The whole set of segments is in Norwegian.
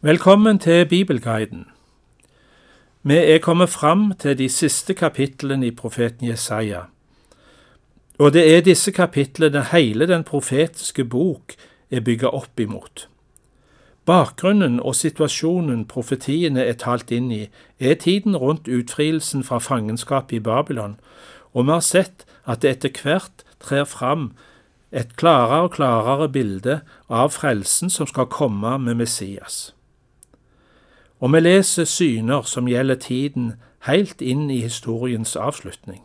Velkommen til Bibelguiden. Vi er kommet fram til de siste kapitlene i profeten Jesaja. Og det er disse kapitlene hele den profetiske bok er bygget opp imot. Bakgrunnen og situasjonen profetiene er talt inn i, er tiden rundt utfrielsen fra fangenskapet i Babylon, og vi har sett at det etter hvert trer fram et klarere og klarere bilde av frelsen som skal komme med Messias. Og vi leser syner som gjelder tiden helt inn i historiens avslutning.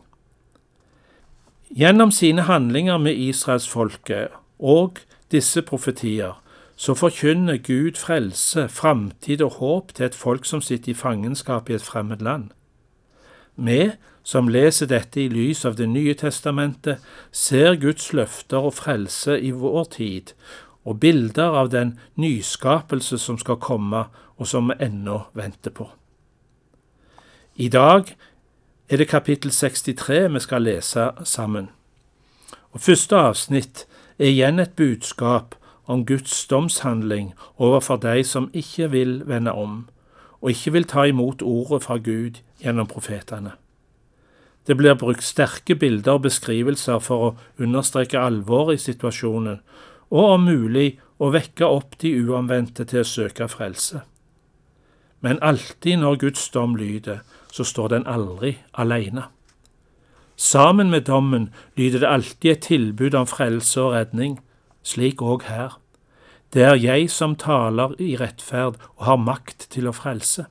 Gjennom sine handlinger med israelsfolket og disse profetier så forkynner Gud frelse, framtid og håp til et folk som sitter i fangenskap i et fremmed land. Vi som leser dette i lys av Det nye testamentet, ser Guds løfter og frelse i vår tid, og bilder av den nyskapelse som skal komme, og som vi ennå venter på. I dag er det kapittel 63 vi skal lese sammen. Og Første avsnitt er igjen et budskap om Guds domshandling overfor de som ikke vil vende om, og ikke vil ta imot ordet fra Gud gjennom profetene. Det blir brukt sterke bilder og beskrivelser for å understreke alvoret i situasjonen, og om mulig å vekke opp de uomvendte til å søke frelse. Men alltid når Guds dom lyder, så står den aldri alene. Sammen med dommen lyder det alltid et tilbud om frelse og redning, slik òg her. Det er jeg som taler i rettferd og har makt til å frelse.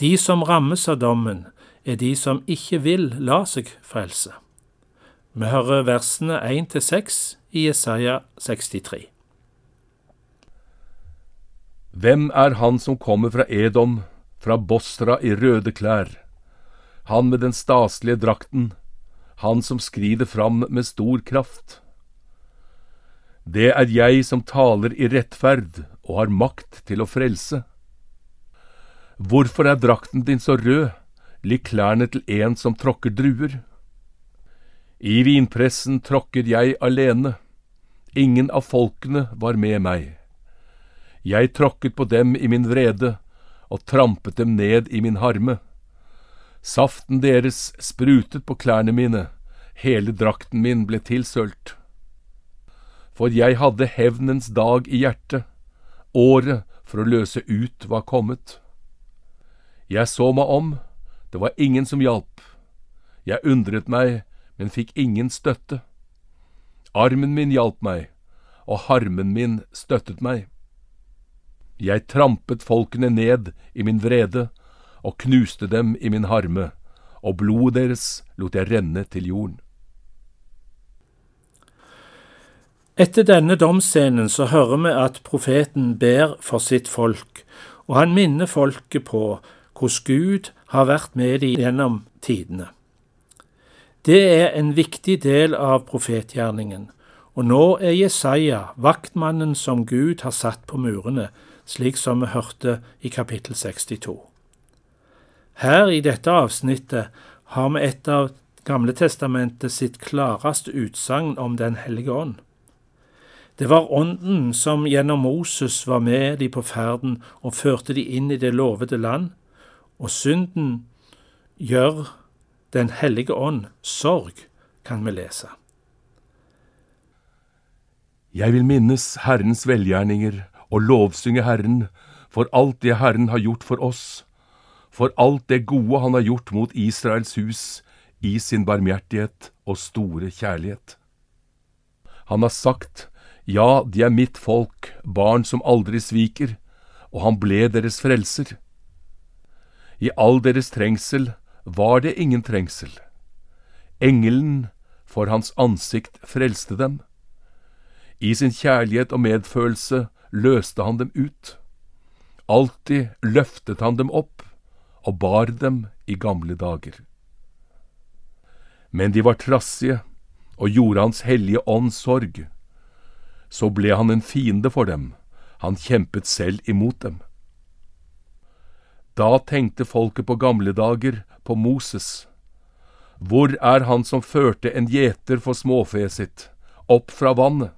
De som rammes av dommen, er de som ikke vil la seg frelse. Vi hører versene 1 6 i Jesaja 63. Hvem er han som kommer fra Edom, fra Bosra i røde klær, han med den staselige drakten, han som skrider fram med stor kraft? Det er jeg som taler i rettferd og har makt til å frelse. Hvorfor er drakten din så rød? lik klærne til en som tråkker druer. I vinpressen tråkker jeg alene, ingen av folkene var med meg. Jeg tråkket på dem i min vrede og trampet dem ned i min harme. Saften deres sprutet på klærne mine, hele drakten min ble tilsølt. For jeg hadde hevnens dag i hjertet, året for å løse ut var kommet. Jeg så meg om, det var ingen som hjalp. Jeg undret meg, men fikk ingen støtte. Armen min hjalp meg, og harmen min støttet meg. Jeg trampet folkene ned i min vrede og knuste dem i min harme, og blodet deres lot jeg renne til jorden. Etter denne domsscenen så hører vi at profeten ber for sitt folk, og han minner folket på hvordan Gud har vært med dem gjennom tidene. Det er en viktig del av profetgjerningen, og nå er Jesaja vaktmannen som Gud har satt på murene, slik som vi hørte i kapittel 62. Her i dette avsnittet har vi et av Gamle testamentet sitt klareste utsagn om Den hellige ånd. Det var Ånden som gjennom Moses var med de på ferden og førte de inn i det lovede land, og synden gjør Den hellige ånd sorg, kan vi lese. Jeg vil minnes Herrens velgjerninger og lovsynge Herren for alt det Herren har gjort for oss, for alt det gode Han har gjort mot Israels hus i sin barmhjertighet og store kjærlighet. Han har sagt, ja, de er mitt folk, barn som aldri sviker, og han ble deres frelser. I all deres trengsel var det ingen trengsel. Engelen for hans ansikt frelste dem. I sin kjærlighet og medfølelse løste han dem ut. Alltid løftet han dem opp og bar dem i gamle dager. Men de var trassige og gjorde Hans hellige ånd sorg. Så ble han en fiende for dem, han kjempet selv imot dem. Da tenkte folket på gamle dager på Moses. Hvor er han som førte en gjeter for småfeet sitt, opp fra vannet?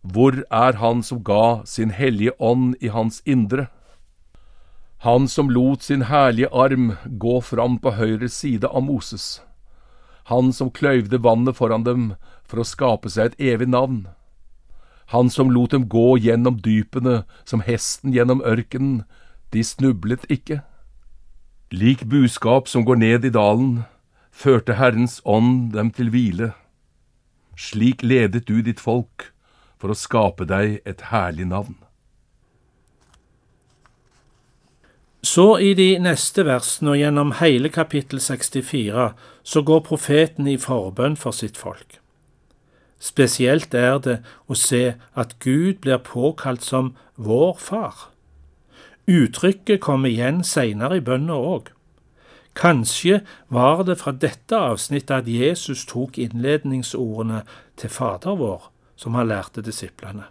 Hvor er han som ga sin hellige ånd i hans indre? Han som lot sin herlige arm gå fram på høyre side av Moses. Han som kløyvde vannet foran dem for å skape seg et evig navn. Han som lot dem gå gjennom dypene som hesten gjennom ørkenen, de snublet ikke. Lik buskap som går ned i dalen, førte Herrens ånd dem til hvile. Slik ledet du ditt folk for å skape deg et herlig navn. Så i de neste versene og gjennom hele kapittel 64 så går profeten i forbønn for sitt folk. Spesielt er det å se at Gud blir påkalt som vår far. Uttrykket kommer igjen seinere i bønna òg. Kanskje var det fra dette avsnittet at Jesus tok innledningsordene til Fader vår, som han lærte disiplene.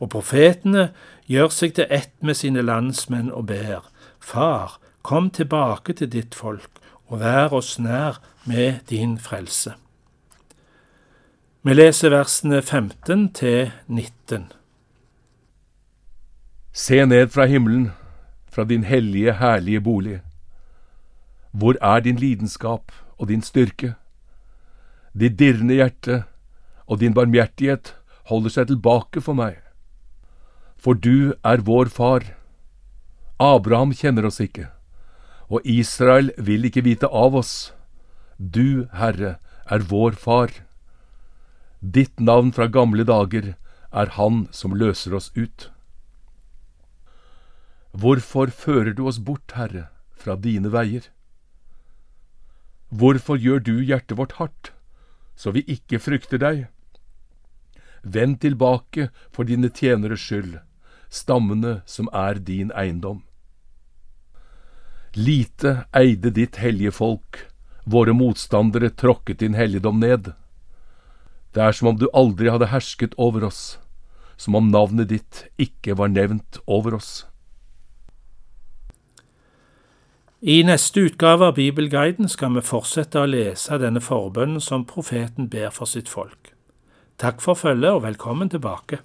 Og profetene gjør seg til ett med sine landsmenn og ber, Far, kom tilbake til ditt folk, og vær oss nær med din frelse. Vi leser versene 15 til 19. Se ned fra himmelen, fra din hellige, herlige bolig. Hvor er din lidenskap og din styrke? Ditt dirrende hjerte og din barmhjertighet holder seg tilbake for meg. For du er vår far. Abraham kjenner oss ikke, og Israel vil ikke vite av oss. Du, Herre, er vår far. Ditt navn fra gamle dager er Han som løser oss ut. Hvorfor fører du oss bort, Herre, fra dine veier? Hvorfor gjør du hjertet vårt hardt, så vi ikke frykter deg? Vend tilbake for dine tjeneres skyld, stammene som er din eiendom. Lite eide ditt hellige folk, våre motstandere tråkket din helligdom ned. Det er som om du aldri hadde hersket over oss, som om navnet ditt ikke var nevnt over oss. I neste utgave av Bibelguiden skal vi fortsette å lese denne forbønnen som profeten ber for sitt folk. Takk for følget og velkommen tilbake.